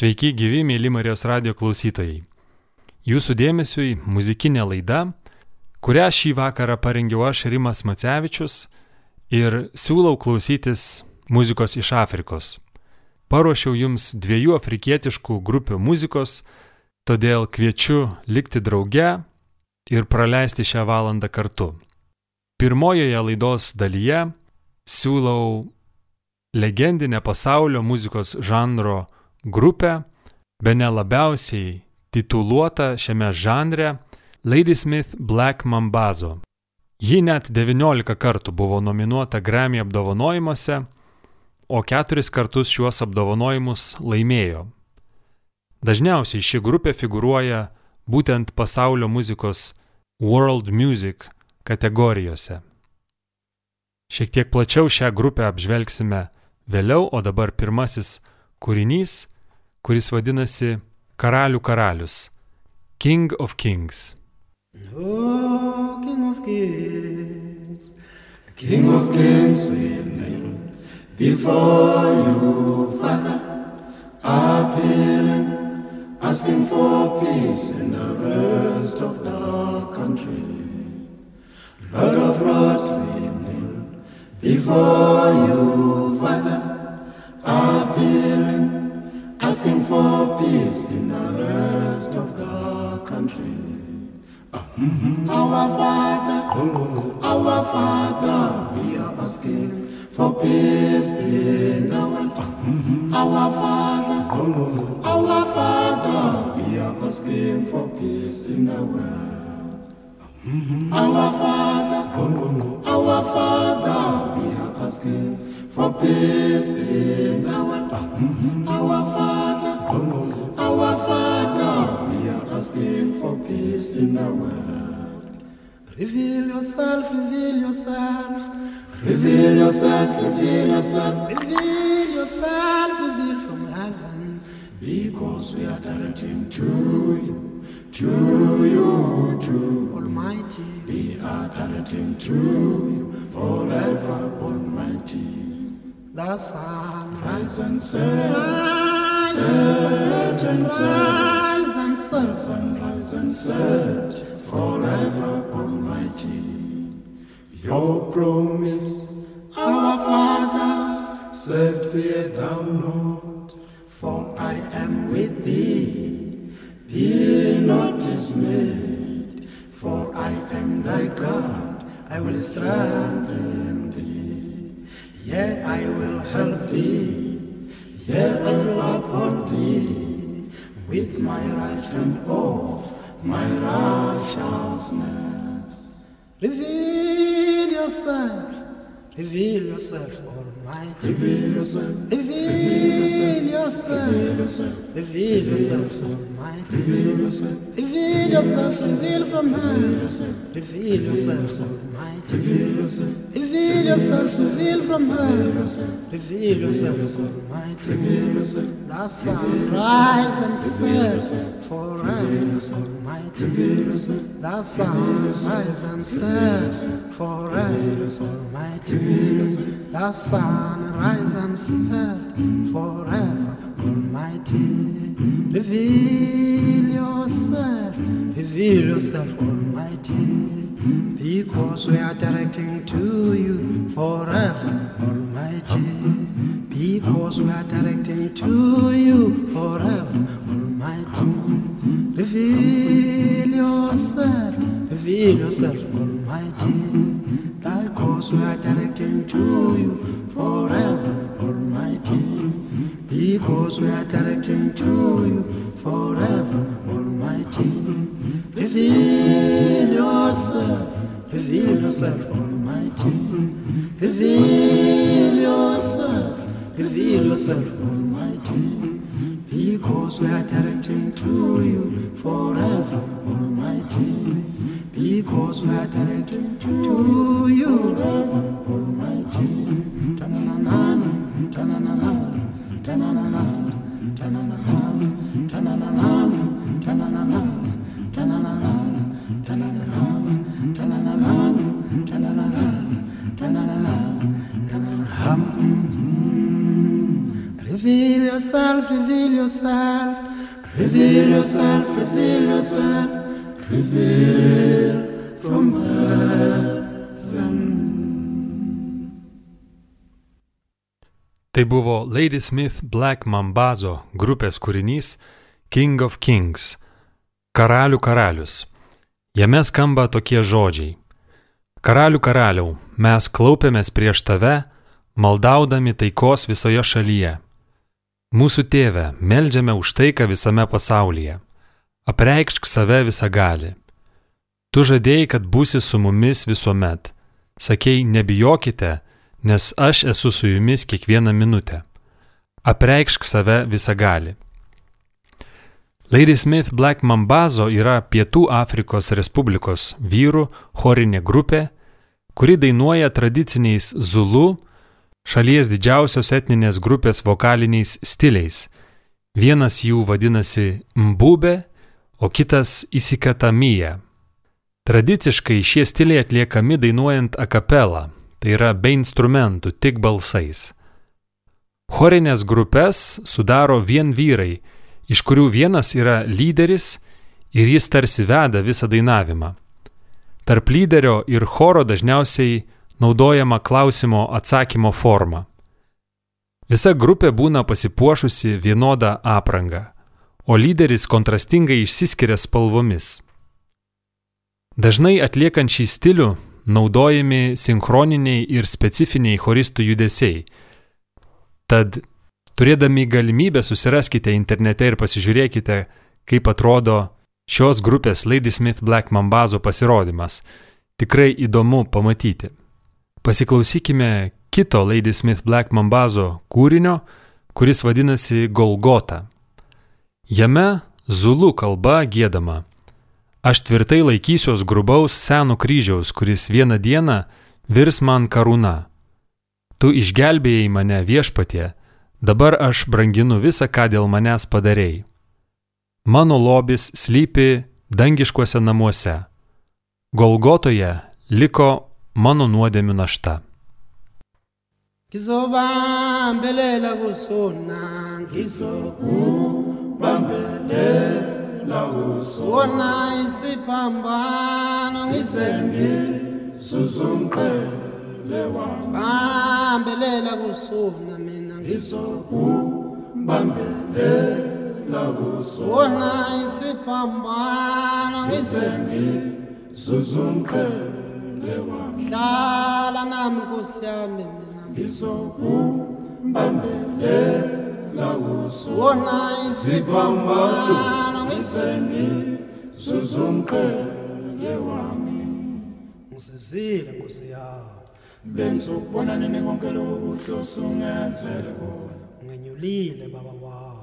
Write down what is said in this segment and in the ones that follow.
Sveiki, gyvi, mėly Marijos radio klausytojai. Jūsų dėmesiui muzikinė laida, kurią šį vakarą parengiau aš Rimas Macevičius ir siūlau klausytis muzikos iš Afrikos. Paruošiau jums dviejų afrikietiškų grupių muzikos, todėl kviečiu likti drauge ir praleisti šią valandą kartu. Pirmojoje laidos dalyje siūlau legendinę pasaulio muzikos žanro grupę, be ne labiausiai tituluota šiame žanre Lady Smith Black Mambazo. Ji net 19 kartų buvo nominuota Grammy apdovanojimuose, o keturis kartus šiuos apdovanojimus laimėjo. Dažniausiai ši grupė figuruoja būtent pasaulio muzikos World Music kategorijose. Šiek tiek plačiau šią grupę apžvelgsime vėliau, o dabar pirmasis kūrinys, kuris vadinasi Karalių karalius - King of Kings. Oh, King of Kings, King of Kings, we kneel before you, Father, appealing, asking for peace in the rest of the country. Lord of Lords, we kneel before you, Father, appealing, asking for peace in the rest of the country. Ah, mm-hmm. Our Father, our Father, we are asking for peace in the world. Ah, mm-hmm. Our Father, our Father, we are asking for peace in the world. Ah, mm-hmm. Our Father, our Father, we are asking for peace in our ah, world. Mm, mm, mm. Our Father, oh, oh, oh. our Father, we are asking for peace in the world. Reveal yourself, reveal yourself, reveal yourself, reveal yourself, reveal yourself, reveal from heaven, because we are directing to you, to you, to Almighty. We are directing to you forever, Almighty. The sun rise and set, set and set, rise and set, sunrise and set, forever, Almighty. Your promise, our Father, said, Fear thou not, for I am with thee. Be not dismayed, for I am thy God. I will strengthen thee. Yea, I will help thee. Yea, I will uphold thee with my right hand of my righteousness. Reveal yourself, reveal yourself, Almighty. Reveal yourself, reveal yourself, reveal yourself, reveal yourself, Almighty. mig. Du vill oss väl, du vill oss väl som vill från mig. Du vill Reveal väl som mig. Du vill oss väl, du sunrise and sets forever almighty. The sunrise and sets forever almighty. The sunrise and sets forever almighty. Reveal yourself, reveal yourself, Almighty. Because we are directing to you forever, Almighty. Because we are directing to you forever, Almighty. Reveal yourself, reveal yourself, Almighty. Because we are directing to you forever, Almighty. Because we are directing to you forever, Almighty. Reveal yourself, reveal yourself, Almighty. Reveal yourself, reveal yourself, Almighty. Because we are directing to you forever, Almighty. Because we are directing to you forever, Almighty. Ta-na-na-na, ta-na-na-na, Reveal yourself, reveal yourself, reveal yourself, reveal yourself, reveal from heaven. Tai buvo Lady Smith Black Mambazo grupės kūrinys King of Kings - Karalių karalius. Jame skamba tokie žodžiai. Karalių karaliau, mes klaupėmės prieš tave, maldaudami taikos visoje šalyje. Mūsų tėve, melžiame už taiką visame pasaulyje. Apreikšk save visą gali. Tu žadėjai, kad būsi su mumis visuomet. Sakei, nebijokite, nes aš esu su jumis kiekvieną minutę. Apreikšk save visą gali. Lady Smith Black Mambazo yra Pietų Afrikos Respublikos vyrų chorinė grupė, kuri dainuoja tradiciniais Zulu, šalies didžiausios etninės grupės vokaliniais stiliais. Vienas jų vadinasi Mbube, o kitas Isikatamija. Tradiciškai šie stiliai atliekami dainuojant akapelą, tai yra be instrumentų, tik balsais. Chorinės grupės sudaro vien vyrai, iš kurių vienas yra lyderis ir jis tarsi veda visą dainavimą. Tarp lyderio ir choro dažniausiai naudojama klausimo atsakymo forma. Visa grupė būna pasipuošusi vienodą aprangą, o lyderis kontrastingai išsiskiria spalvomis. Dažnai atliekant šį stilių naudojami sinchroniniai ir specifiniai choristų judesiai. Tad turėdami galimybę susiraskite internete ir pasižiūrėkite, kaip atrodo šios grupės Lady Smith Black Mambazo pasirodymas. Tikrai įdomu pamatyti. Pasiklausykime kito Lady Smith Black Mambazo kūrinio, kuris vadinasi Golgota. Jame zulų kalba gėdama Aš tvirtai laikysiuos grubaus seno kryžiaus, kuris vieną dieną virs man karūna. Tu išgelbėjai mane viešpatie, dabar aš branginu visą, ką dėl manęs padarėjai. Mano lobis slypi dangiškuose namuose. Golgotoje liko mano nuodėmių našta. Ngizobambelela kusona, ngizokubambelela. Wona isiphambano ngizengizuzumqele wami. Bambelela kusona mina ngizokubambelela kusona. Wona isiphambano ngizengizuzumqele wami. Hlala nami Nkosi yami mina ngizokubambelela kusona. Wona isiphambano ngizengizuzumqele wami. Ngisizile Nkosi yami. bengizokubona nini konke lokhu kuhloso ungenzele kona Nginyulile baba wami.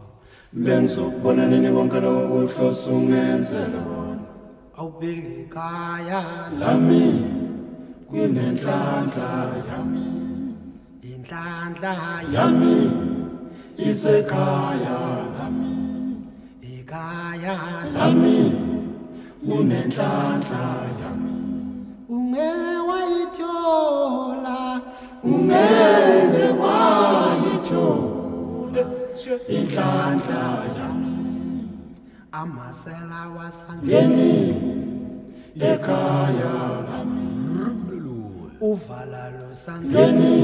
bengizokubona nini konke lokhu kuhloso ungenzele kona Awubheki ekhaya lami kunenhlanhla yami inhlanhla yami isekhaya lami ekhaya. Lami kunenhlanhla yami ungewayithola ungeke wayithola inhlanhla yami. Amasela wasangeni ngeni ekhaya lami. Uvala lo sangeni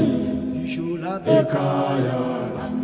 ngisho lapha ekhaya lami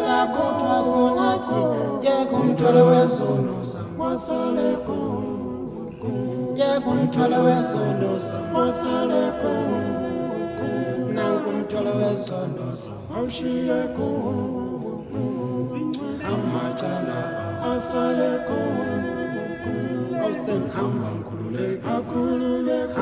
yako twabonaki ye kumtwale wezono samwasaleko ye kumtwale wezono samwasaleko nankumtwale wezono samwaushiyeko amacala asaleko. Ausenhamba nkululeka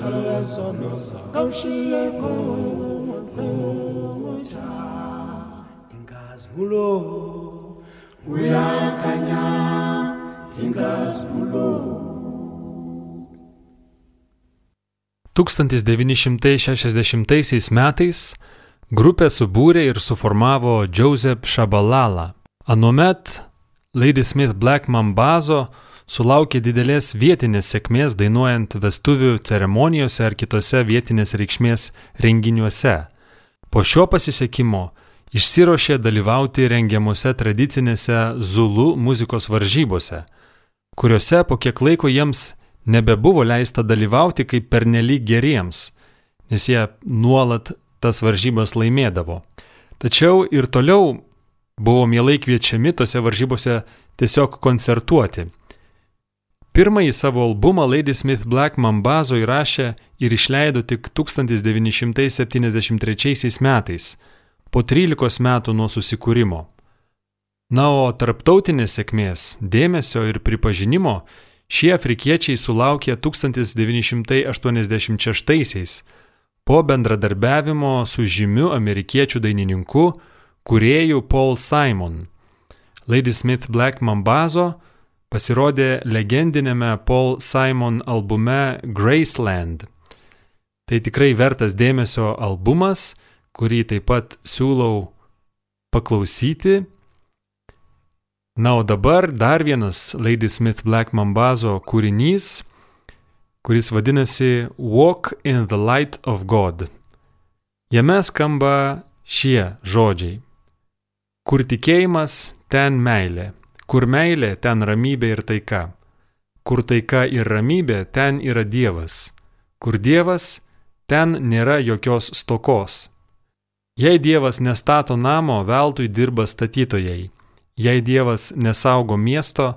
zamoshiyeko Umthwalo wezono zamoshiyeko Ingazimulo uyakhanya ingazimulo 1960 metais grupė subūrė ir suformavo Joseph Shabalala. Anuomet Lady Smith Black Mambazo sulaukė didelės vietinės sėkmės dainuojant vestuvių ceremonijose ar kitose vietinės reikšmės renginiuose. Po šio pasisekimo išsirošė dalyvauti rengiamuose tradicinėse Zulu muzikos varžybose, kuriuose po kiek laiko jiems nebebuvo leista dalyvauti kaip pernelyg geriems, nes jie nuolat tas varžybas laimėdavo. Tačiau ir toliau buvo mielai kviečiami tose varžybose tiesiog koncertuoti. Pirmąjį savo albumą Lady Smith Black Mambazo įrašė ir išleido tik 1973 metais, po 13 metų nuo susikūrimo. Na, o tarptautinės sėkmės, dėmesio ir pripažinimo Šie afrikiečiai sulaukė 1986-aisiais po bendradarbiavimo su žymiu amerikiečių dainininku, kuriejų Paul Simon. Lady Smith Black Mambazo pasirodė legendinėme Paul Simon albume Graceland. Tai tikrai vertas dėmesio albumas, kurį taip pat siūlau paklausyti Na, o dabar dar vienas Lady Smith Black Mambazo kūrinys, kuris vadinasi Walk in the Light of God. Jame skamba šie žodžiai. Kur tikėjimas, ten meilė. Kur meilė, ten ramybė ir taika. Kur taika ir ramybė, ten yra Dievas. Kur Dievas, ten nėra jokios stokos. Jei Dievas nestato namo, veltui dirba statytojai Jei Dievas nesaugo miesto,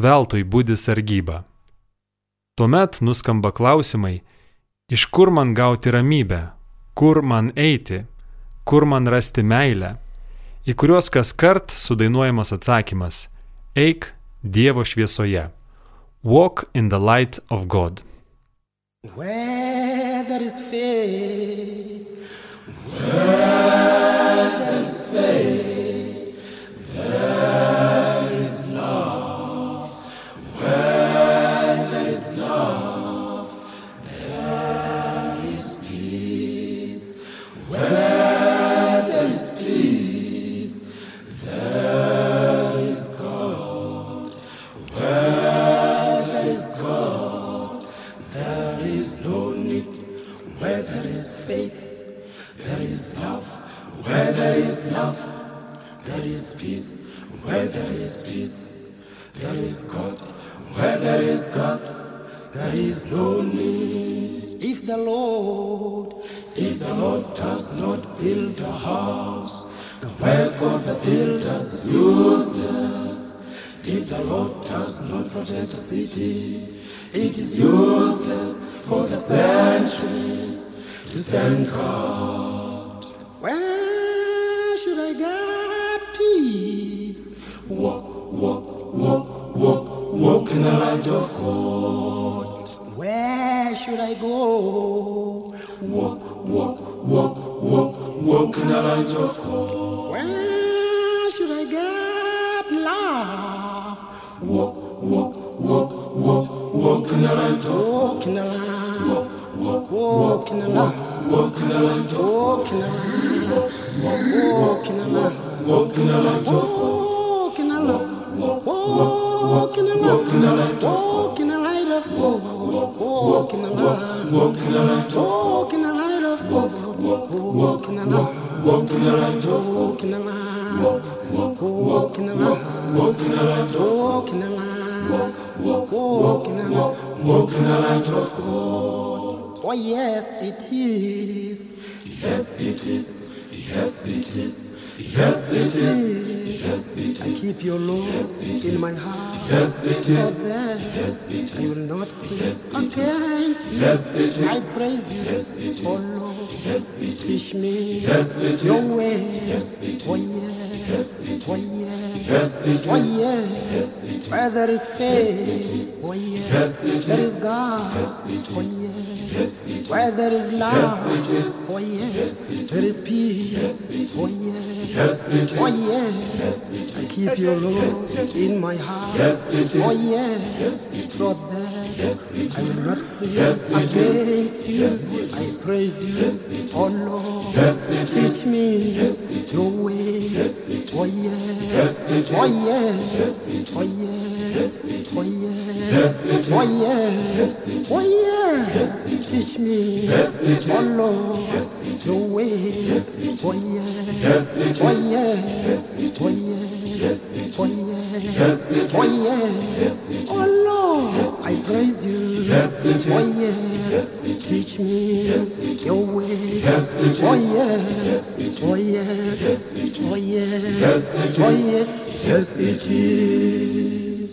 veltui būdi sargyba. Tuomet nuskamba klausimai, iš kur man gauti ramybę, kur man eiti, kur man rasti meilę, į kuriuos kas kart sudainuojamas atsakymas - eik Dievo šviesoje. Walk in the light of God. Where there is faith, where in the light. Walk in the light. Walk in the light of God. Walk in the light. Walk in the light. Walk in the light. Walk in the light. Walk in the light. Walk in the light. Walk in the light. Walk in the light of God. Oh yes, it is. Yes, it is. Yes, it is. Yes, it is. Yes, it is. I keep your love in my heart. Yes, it is. Yes, it is. Yes, it is. Yes, it is. I praise you. Yes, it is. Yes, it is. Yes, it is. Yes, it is. Yes it is, Oh yeah, where there is faith, oh yeah, there is God, oh yes. where there is love, oh yeah, there is peace, Yes it is, oh yeah, I keep your love in my heart, oh yes. so that I will not sin against yes. I praise you, oh Lord, teach me your ways it Oh yeah. Yes, it Oh yeah. Yes, it Oh yeah. Yes, it Oh yeah. Yes, it Oh yeah. Yes, it. Oh yeah. Yes, it. Teach me. Yes, it Oh. Lord. Yes, it Your way. Yes, it. Oh yeah. Yes, it Oh yeah. Yes, it Oh yeah. Yes, it Oh yeah. Yes, it Oh yeah. Yes, it Oh. Lord, I praise you. Yes, it Oh yeah. Yes, it. Teach me Yes, it your way. Yes, it. Oh yeah. Yes, it. Oh yeah. Yes, it. Oh yeah. Yes, it is. Yes, it is.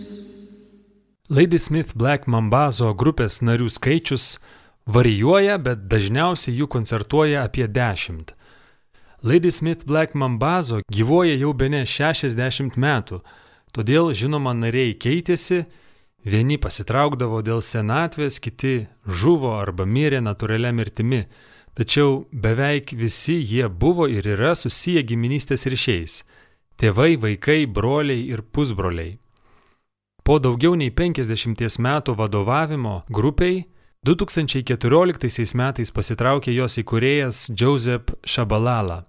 Lady Smith Black Mambazo grupės narių skaičius varijuoja, bet dažniausiai jų koncertuoja apie 10. Lady Smith Black Mambazo gyvuoja jau be ne 60 metų, todėl žinoma nariai keitėsi, vieni pasitraukdavo dėl senatvės, kiti žuvo arba mirė natūralia mirtimi, tačiau beveik visi jie buvo ir yra susiję giminystės ryšiais - tėvai, vaikai, broliai ir pusbroliai. Po daugiau nei 50 metų vadovavimo grupiai 2014 metais pasitraukė jos įkūrėjas Joseph Shabalala.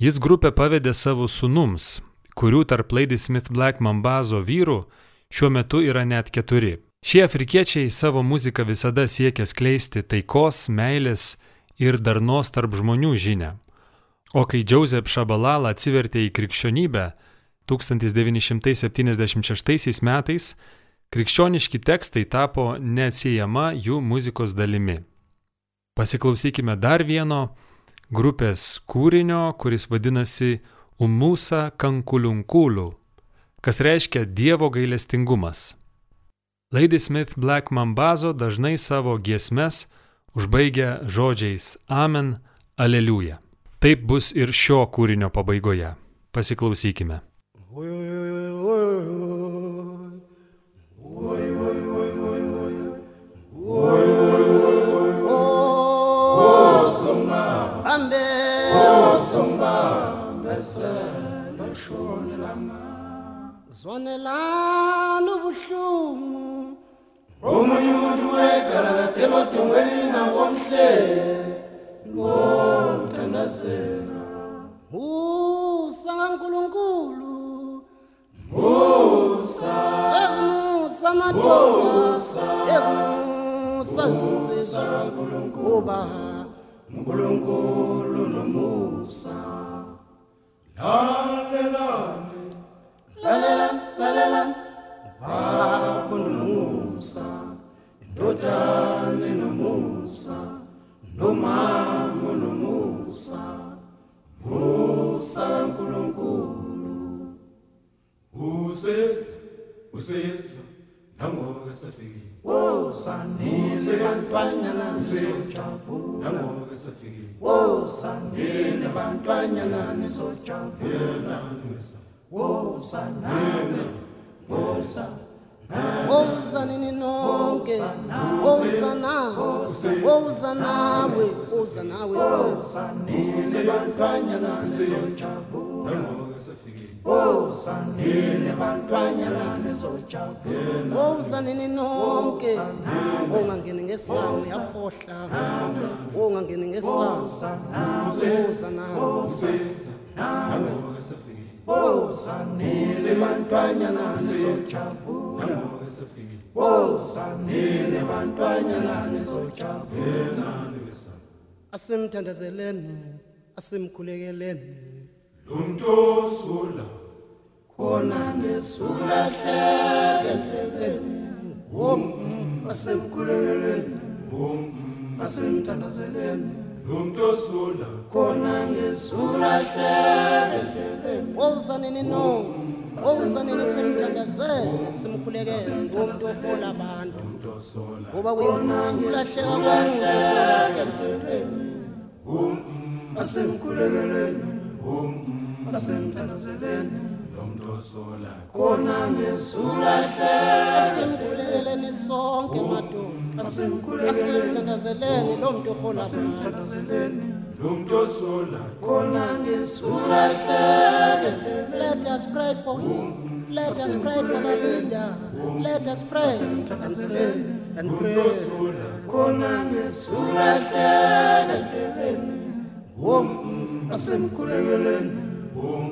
Jis grupę pavedė savo sunums, kurių tarp Lady Smith Black Mambazo vyrų šiuo metu yra net keturi. Šie afrikiečiai savo muziką visada siekia skleisti taikos, meilės ir darnos tarp žmonių žinę. O kai Joseph Shabalala atsivertė į krikščionybę 1976 metais, krikščioniški tekstai tapo neatsiejama jų muzikos dalimi. Pasiklausykime dar vieno grupės kūrinio, kuris vadinasi Umusa Kankuliunkulu, kas reiškia Dievo gailestingumas. Lady Smith Black Mambazo dažnai savo giesmes užbaigia žodžiais Amen, Aleliuja. Taip bus ir šio kūrinio pabaigoje. Pasiklausykime. Oi, oi, oi, oi, oi. omunye umuntu wegalakathelwa odongweni nakomhle ngomthandazela musa ngankulunkulu musa ekumusa madoda ekumusa zinsizwa uba nkulunkulu nomusa. Lalelani lalelani lalelani ubaba nomusa. ndodane nomusa nomama nomusa musa. Nkulunkulu useza useza nangoka safikile wo sanile bantwanyana? nisojabula nangoka safikile wo sanile bantwanyana? Nisojabula wo sanane musa wowuzanini nonke wowuza nawe wowuza nawe wowuza nawe wozanilebantwanyana nizojabula wozanile bantwanyana nizojabula wowuzanini nonke wowungangeni ngesango uyafohla wowungangeni ngesango woza nawe nawe wozanini bantwanyana nizojabula wozanini bantwanyana nizojabula asimthandazeleni asimkhulekeleni. Lumtosula khona nesulahleke endleleni wom asemkhuleleni wom umuntu osula khona ngesula hlele wozaneni no. Wozaneni simthandazele simkhulekele umuntu ofola abantu. Ngoba kuyimulahleka komuntu asimkhulekele. Asimthandazeleni. Lumtosula khona ngesulahleke asimkhulekeleni sonke madoda. asimthandazeleni lo muntu ofola abantu thandazeleni lumtosula khona ngesulahleke Let us pray for him. Let us pray for the leader. Let us pray. and pray and pray. khona ngesulahleke endleleni wom asemkhuleleni wom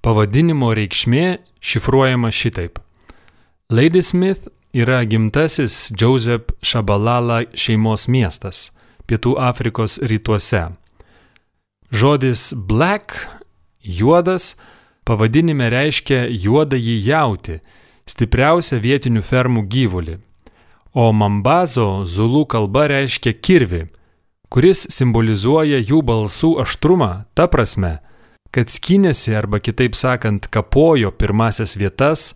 pavadinimo reikšmė šifruojama šitaip. Ladysmith yra gimtasis Joseph Shabalala šeimos miestas Pietų Afrikos rytuose. Žodis black - juodas pavadinime reiškia juodąjį jauti, stipriausią vietinių fermų gyvulį, o mambazo zulų kalba reiškia kirvi, kuris simbolizuoja jų balsų aštrumą ta prasme, kad skynėsi arba kitaip sakant kapojo pirmasias vietas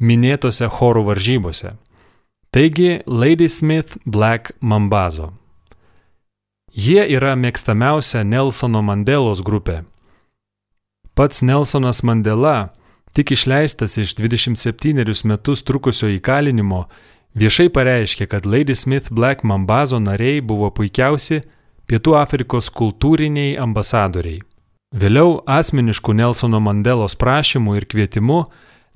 minėtose chorų varžybose. Taigi Ladysmith Black Mambazo. Jie yra mėgstamiausia Nelsono Mandelos grupė. Pats Nelsonas Mandela, tik išleistas iš 27 metus trukusio įkalinimo, viešai pareiškė, kad Ladysmith Black Mambazo nariai buvo puikiausi Pietų Afrikos kultūriniai ambasadoriai. Vėliau asmeniškų Nelsono Mandelos prašymų ir kvietimu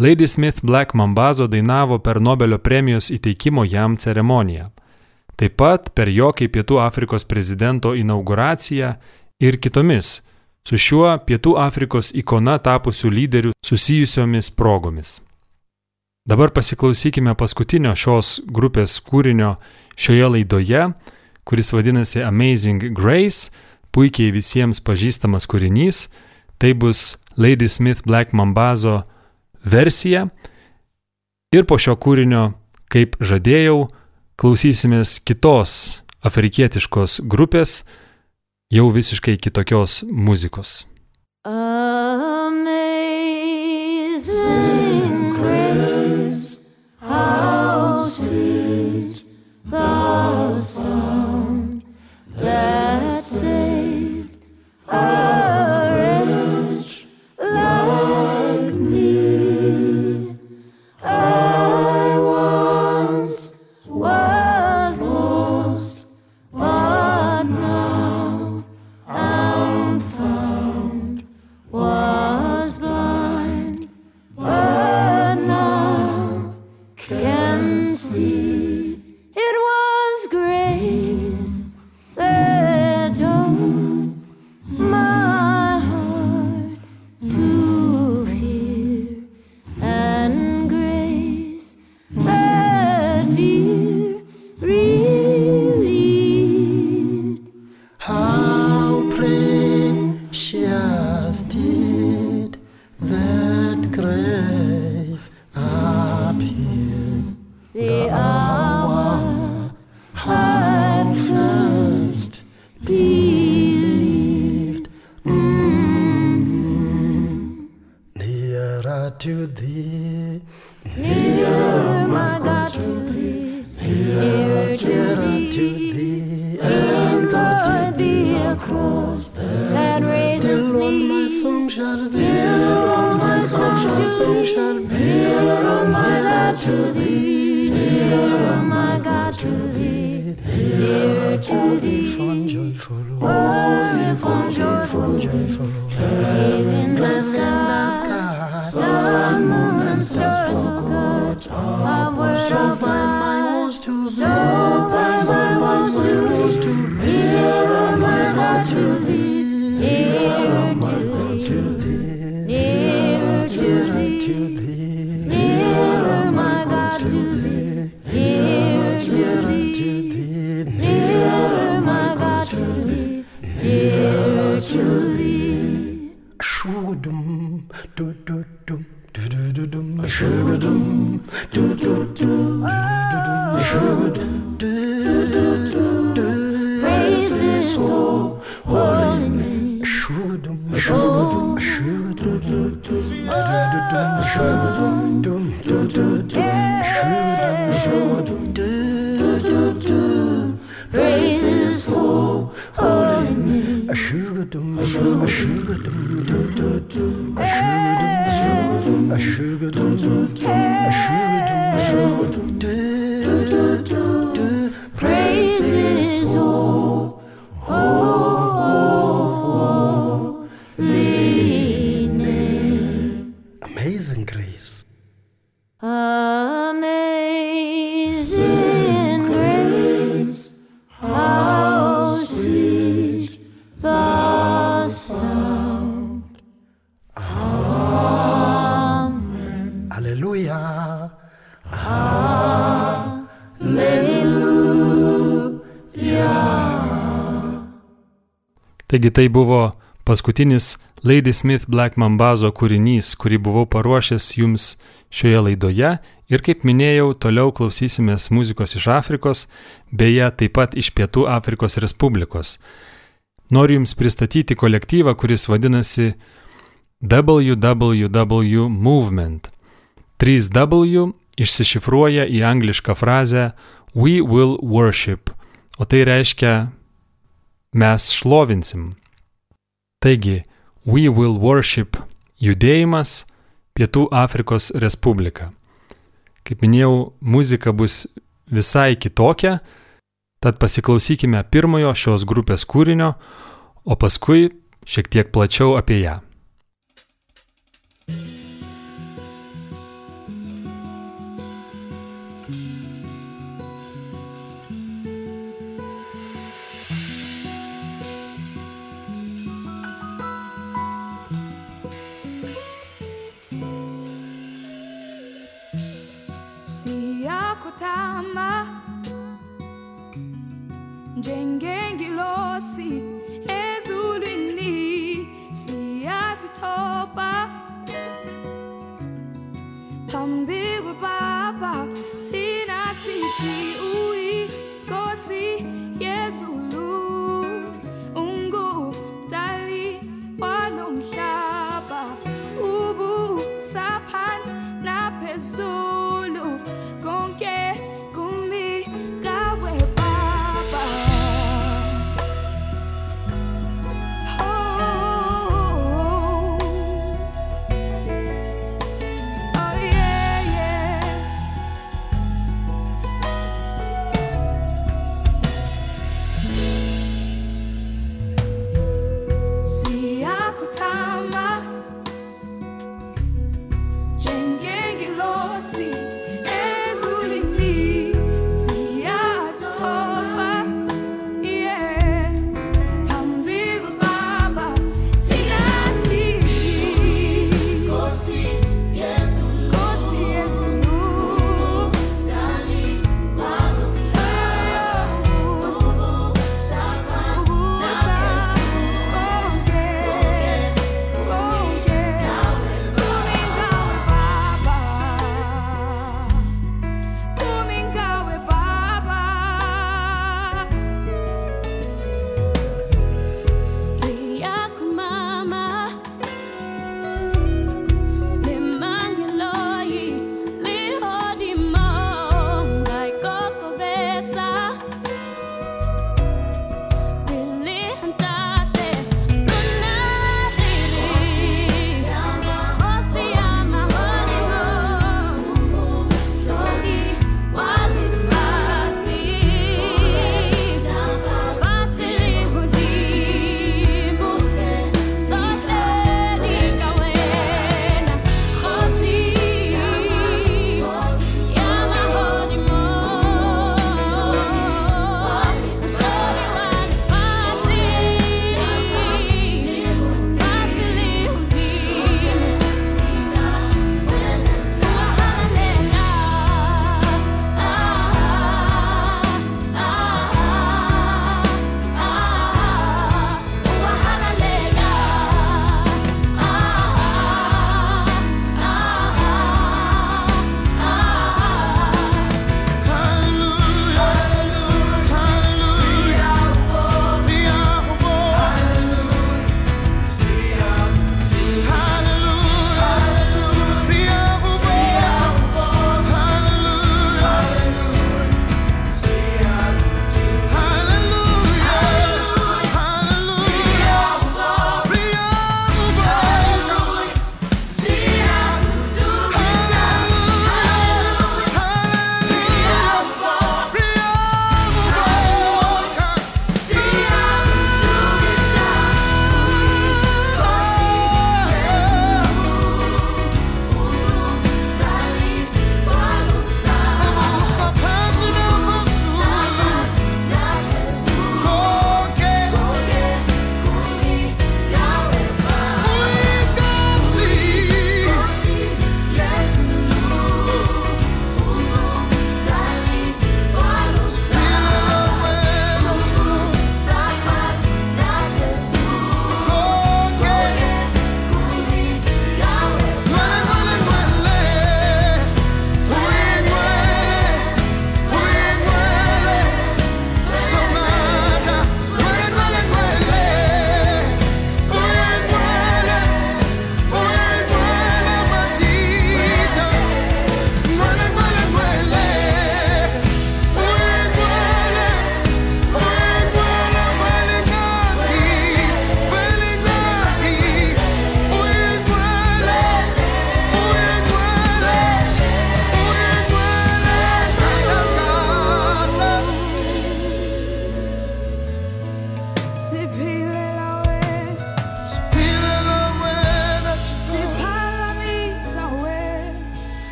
Ladysmith Black Mambazo dainavo per Nobelio premijos įteikimo jam ceremoniją. Taip pat per jo kaip Pietų Afrikos prezidento inauguraciją ir kitomis su šiuo Pietų Afrikos ikona tapusių lyderių susijusiomis progomis. Dabar pasiklausykime paskutinio šios grupės kūrinio šioje laidoje, kuris vadinasi Amazing Grace, puikiai visiems pažįstamas kūrinys. Tai bus Lady Smith Black Mambazo versija. Ir po šio kūrinio, kaip žadėjau, klausysimės kitos afrikietiškos grupės, jau visiškai kitokios muzikos. Amazing Taigi tai buvo paskutinis Lady Smith Black Mambazo kūrinys, kurį buvau paruošęs jums šioje laidoje ir kaip minėjau, toliau klausysimės muzikos iš Afrikos, beje, taip pat iš Pietų Afrikos Respublikos. Noriu jums pristatyti kolektyvą, kuris vadinasi WWW Movement. 3W išsišifruoja į anglišką frazę We will worship, o tai reiškia mes šlovinsim. Taigi, We Will Worship judėjimas Pietų Afrikos Respublika. Kaip minėjau, muzika bus visai kitokia, tad pasiklausykime pirmojo šios grupės kūrinio, o paskui šiek tiek plačiau apie ją. tama uthama njengengilosi ezulwini siyazithoba pambi kwebaba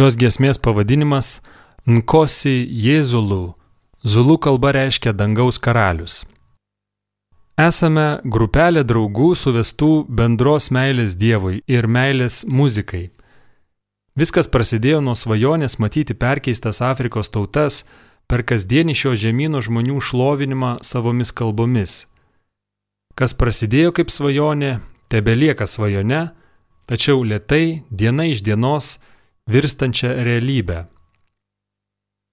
Šios giesmės pavadinimas Nkosi Jėzulų, zulų kalba reiškia dangaus karalius. Esame grupelė draugų suvestų bendros meilės Dievui ir meilės muzikai. Viskas prasidėjo nuo svajonės matyti perkeistas Afrikos tautas per kasdienį šio žemynų žmonių šlovinimą savomis kalbomis. Kas prasidėjo kaip svajonė, tebelieka svajone, tačiau lietai, diena iš dienos, virstančia realybę.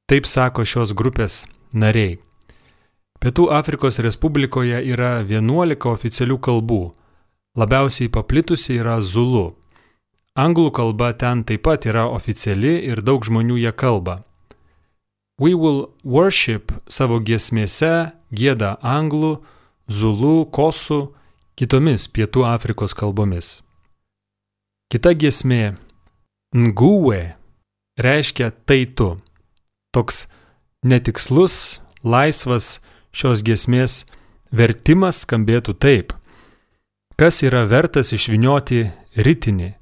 Taip sako šios grupės nariai. Pietų Afrikos Respublikoje yra 11 oficialių kalbų. Labiausiai paplitusi yra Zulu. Anglų kalba ten taip pat yra oficiali ir daug žmonių ją kalba. We Will Worship savo giesmėse gėda anglų, zulų, kosų, kitomis Pietų Afrikos kalbomis. Kita giesmė Nguwe reiškia tai tu. Toks netikslus, laisvas šios giesmės vertimas skambėtų taip. Kas yra vertas išvinioti ritinį?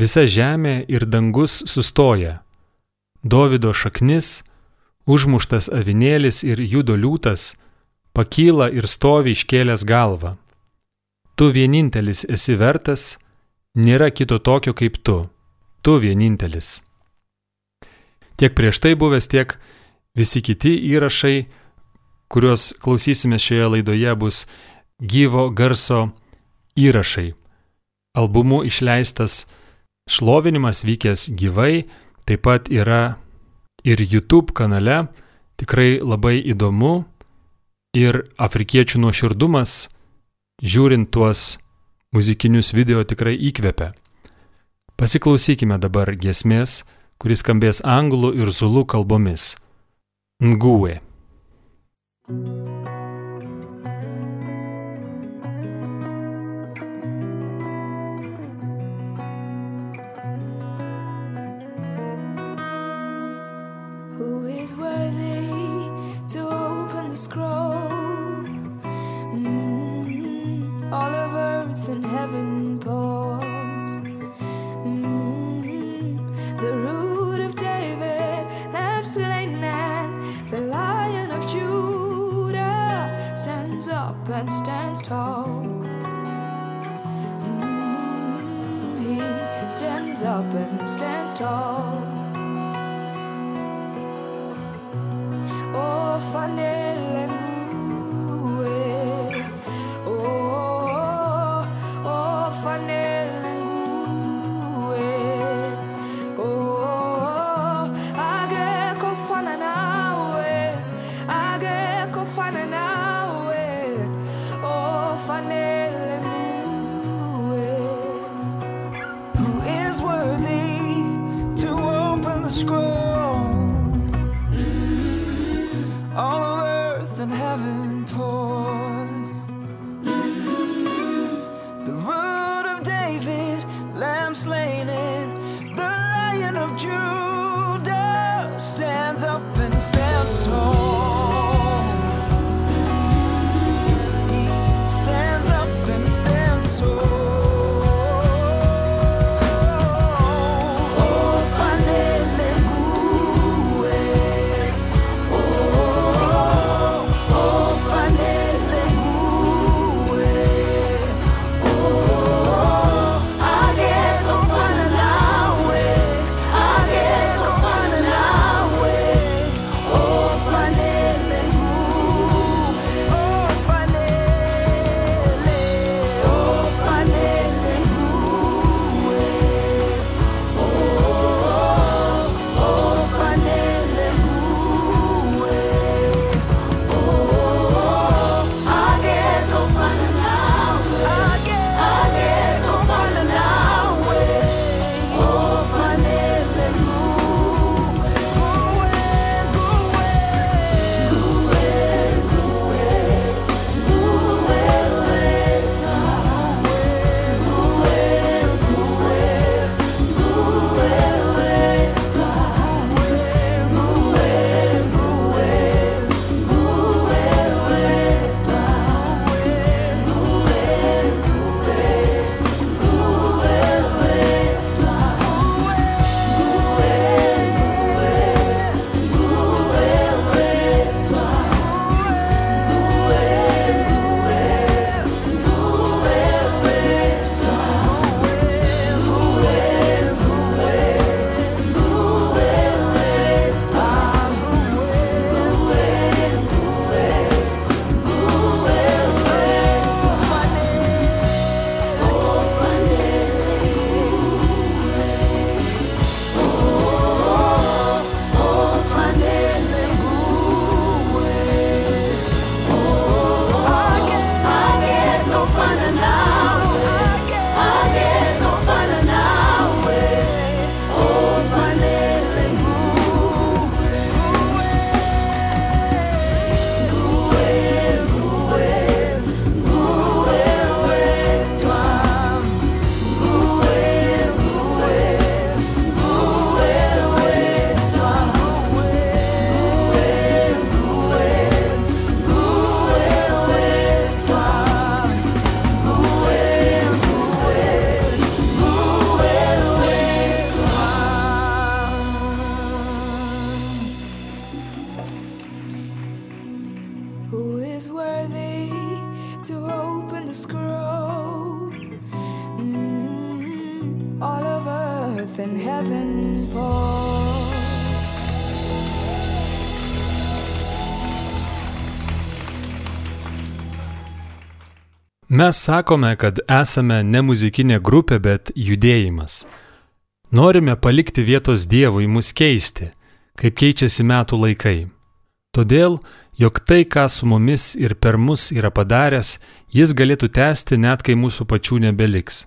Visa žemė ir dangus sustoja. Dovido šaknis, užmuštas avinėlis ir judo liūtas pakyla ir stovi iškėlęs galvą. Tu vienintelis esi vertas, nėra kito tokio kaip tu. Tu vienintelis. Tiek prieš tai buvęs, tiek visi kiti įrašai kuriuos klausysime šioje laidoje, bus gyvo garso įrašai. Albumu išleistas šlovinimas vykęs gyvai, taip pat yra ir YouTube kanale, tikrai labai įdomu ir afrikiečių nuoširdumas, žiūrint tuos muzikinius video tikrai įkvepia. Pasiklausykime dabar giesmės, kuris skambės anglų ir zulų kalbomis. Nguwe. Who Mes sakome, kad esame ne muzikinė grupė, bet judėjimas. Norime palikti vietos Dievui mus keisti, kaip keičiasi metų laikai. Todėl, jog tai, ką su mumis ir per mus yra padaręs, jis galėtų tęsti net kai mūsų pačių nebeliks.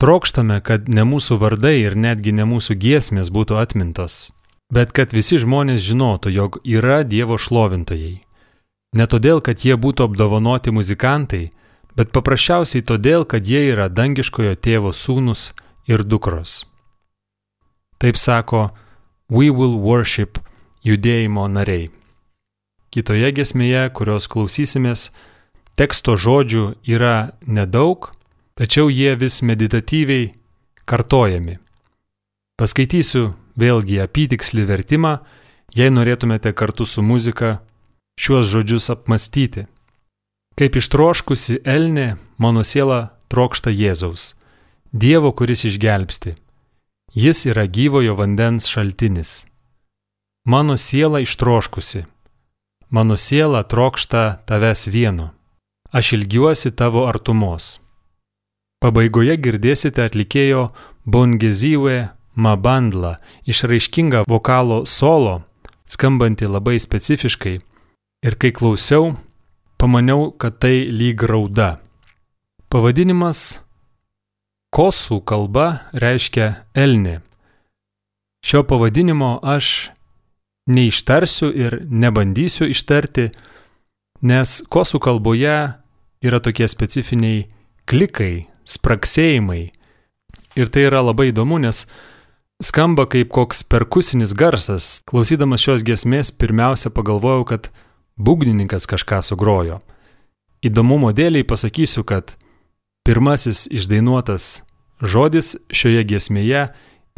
Trokštame, kad ne mūsų vardai ir netgi ne mūsų giesmės būtų atmintos, bet kad visi žmonės žinotų, jog yra Dievo šlovintojai. Ne todėl, kad jie būtų apdovanoti muzikantai, bet paprasčiausiai todėl, kad jie yra dangiškojo tėvo sūnus ir dukros. Taip sako We Will Worship judėjimo nariai. Kitoje gesmėje, kurios klausysimės, teksto žodžių yra nedaug, tačiau jie vis meditatyviai kartojami. Paskaitysiu vėlgi apytikslį vertimą, jei norėtumėte kartu su muzika šiuos žodžius apmastyti. Kaip ištroškusi Elnė, mano siela trokšta Jėzaus, Dievo, kuris išgelbsti. Jis yra gyvojo vandens šaltinis. Mano siela ištroškusi. Mano siela trokšta tavęs vieno. Aš ilgiuosi tavo artumos. Pabaigoje girdėsite atlikėjo Bongezyve Mabandla išraiškingą vokalo solo, skambantį labai specifiškai. Ir kai klausiau, pamaniau, kad tai lyg rauda. Pavadinimas kosų kalba reiškia elnė. Šio pavadinimo aš neištarsiu ir nebandysiu ištarti, nes kosų kalboje yra tokie specifiniai klikai, spraksėjimai. Ir tai yra labai įdomu, nes skamba kaip koks perkusinis garsas. Klausydamas šios giesmės pirmiausia pagalvojau, kad būgnininkas kažką sugrojo. Įdomumo dėliai pasakysiu, kad pirmasis išdainuotas žodis šioje giesmėje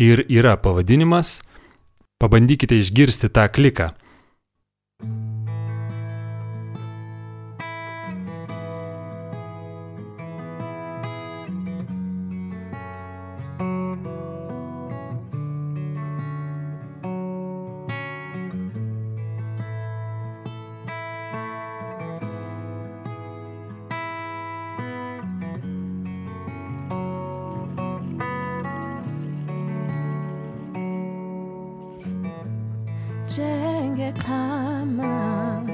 ir yra pavadinimas. Pabandykite išgirsti tą kliką. njengekhamama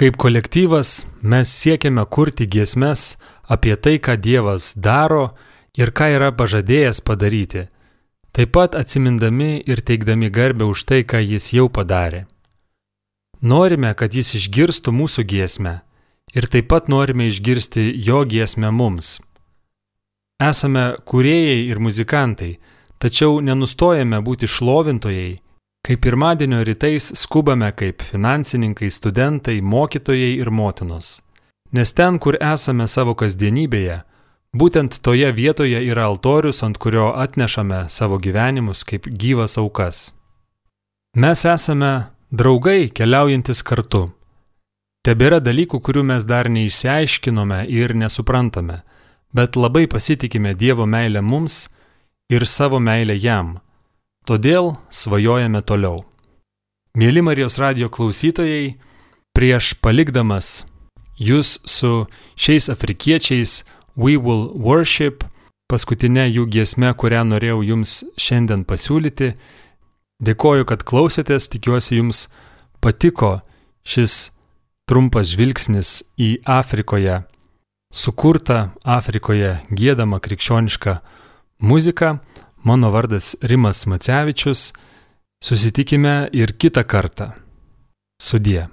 Kaip kolektyvas mes siekiame kurti giesmes apie tai, ką Dievas daro ir ką yra pažadėjęs padaryti, taip pat atsimindami ir teikdami garbę už tai, ką Jis jau padarė. Norime, kad Jis išgirstų mūsų giesmę ir taip pat norime išgirsti Jo giesmę mums. Esame kūrėjai ir muzikantai, tačiau nenustojame būti šlovintojai Kai pirmadienio rytais skubame kaip finansininkai, studentai, mokytojai ir motinos. Nes ten, kur esame savo kasdienybėje, būtent toje vietoje yra altorius, ant kurio atnešame savo gyvenimus kaip gyvas aukas. Mes esame draugai keliaujantis kartu. Tebėra dalykų, kurių mes dar neišsiaiškinome ir nesuprantame, bet labai pasitikime Dievo meilę mums ir savo meilę jam. Todėl svajojame toliau. Mėly Marijos radio klausytojai, prieš palikdamas jūs su šiais afrikiečiais We Will Worship, paskutinė jų giesmė, kurią norėjau jums šiandien pasiūlyti, dėkoju, kad klausėtės, tikiuosi jums patiko šis trumpas žvilgsnis į Afrikoje sukurtą Afrikoje gėdamą krikščionišką muziką. Mano vardas Rimas Macevičius. Susitikime ir kitą kartą. Sudie.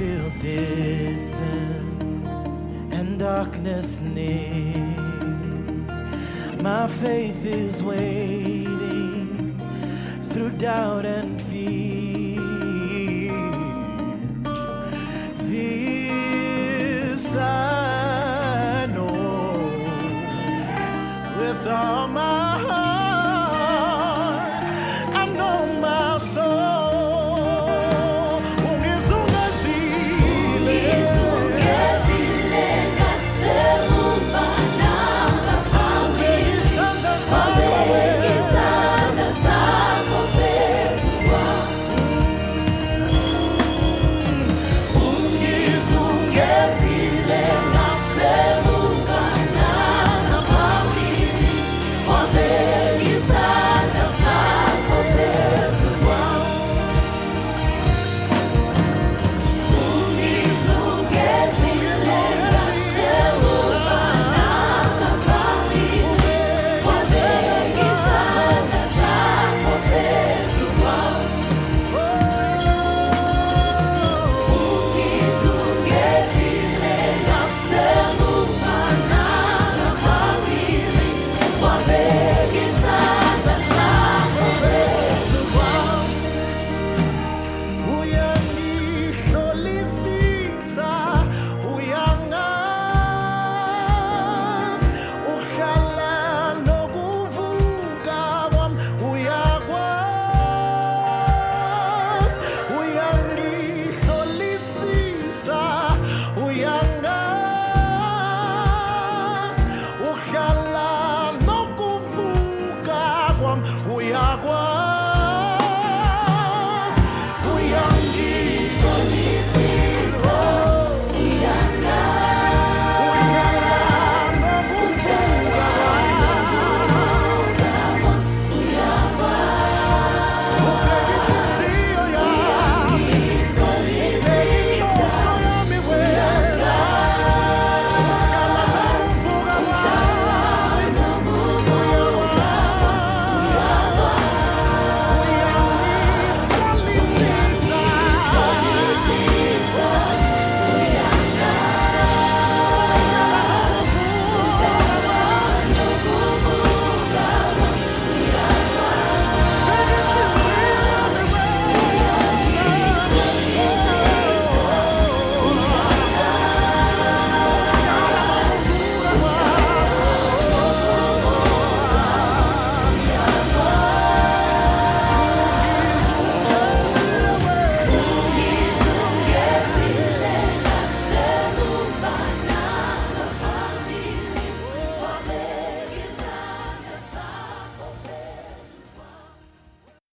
feel distant and darkness near. My faith is waiting through doubt and